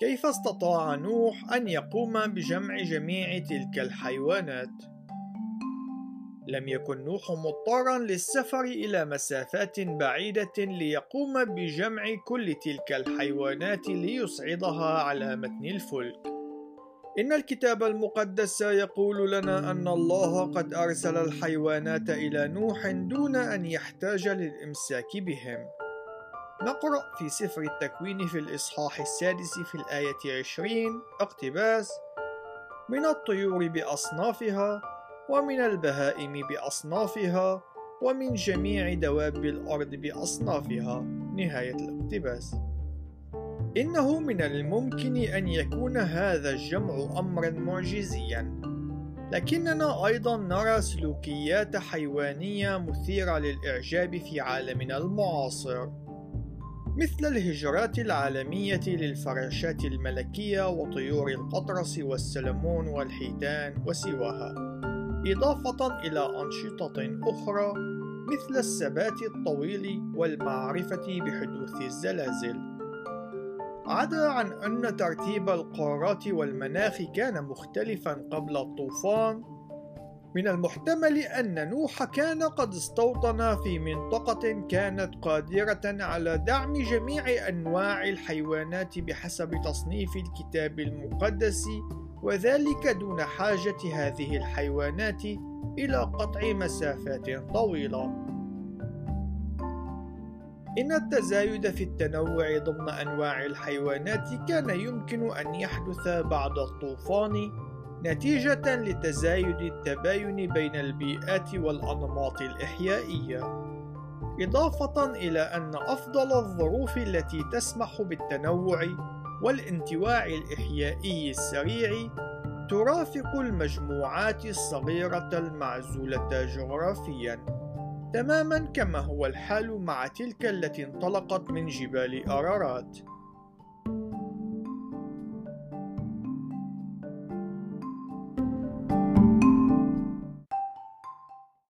كيف استطاع نوح أن يقوم بجمع جميع تلك الحيوانات؟ لم يكن نوح مضطرا للسفر إلى مسافات بعيدة ليقوم بجمع كل تلك الحيوانات ليصعدها على متن الفلك. إن الكتاب المقدس يقول لنا أن الله قد أرسل الحيوانات إلى نوح دون أن يحتاج للإمساك بهم. نقرأ في سفر التكوين في الإصحاح السادس في الآية عشرين اقتباس من الطيور بأصنافها ومن البهائم بأصنافها ومن جميع دواب الأرض بأصنافها. نهاية الاقتباس. إنه من الممكن أن يكون هذا الجمع أمرا معجزيا لكننا أيضا نرى سلوكيات حيوانية مثيرة للإعجاب في عالمنا المعاصر. مثل الهجرات العالمية للفراشات الملكية وطيور القطرس والسلمون والحيتان وسواها. إضافة إلى أنشطة أخرى مثل الثبات الطويل والمعرفة بحدوث الزلازل. عدا عن أن ترتيب القارات والمناخ كان مختلفا قبل الطوفان من المحتمل أن نوح كان قد استوطن في منطقة كانت قادرة على دعم جميع أنواع الحيوانات بحسب تصنيف الكتاب المقدس وذلك دون حاجة هذه الحيوانات إلى قطع مسافات طويلة. إن التزايد في التنوع ضمن أنواع الحيوانات كان يمكن أن يحدث بعد الطوفان نتيجة لتزايد التباين بين البيئات والأنماط الإحيائية، إضافة إلى أن أفضل الظروف التي تسمح بالتنوع والانتواع الإحيائي السريع ترافق المجموعات الصغيرة المعزولة جغرافيًا، تمامًا كما هو الحال مع تلك التي انطلقت من جبال أرارات.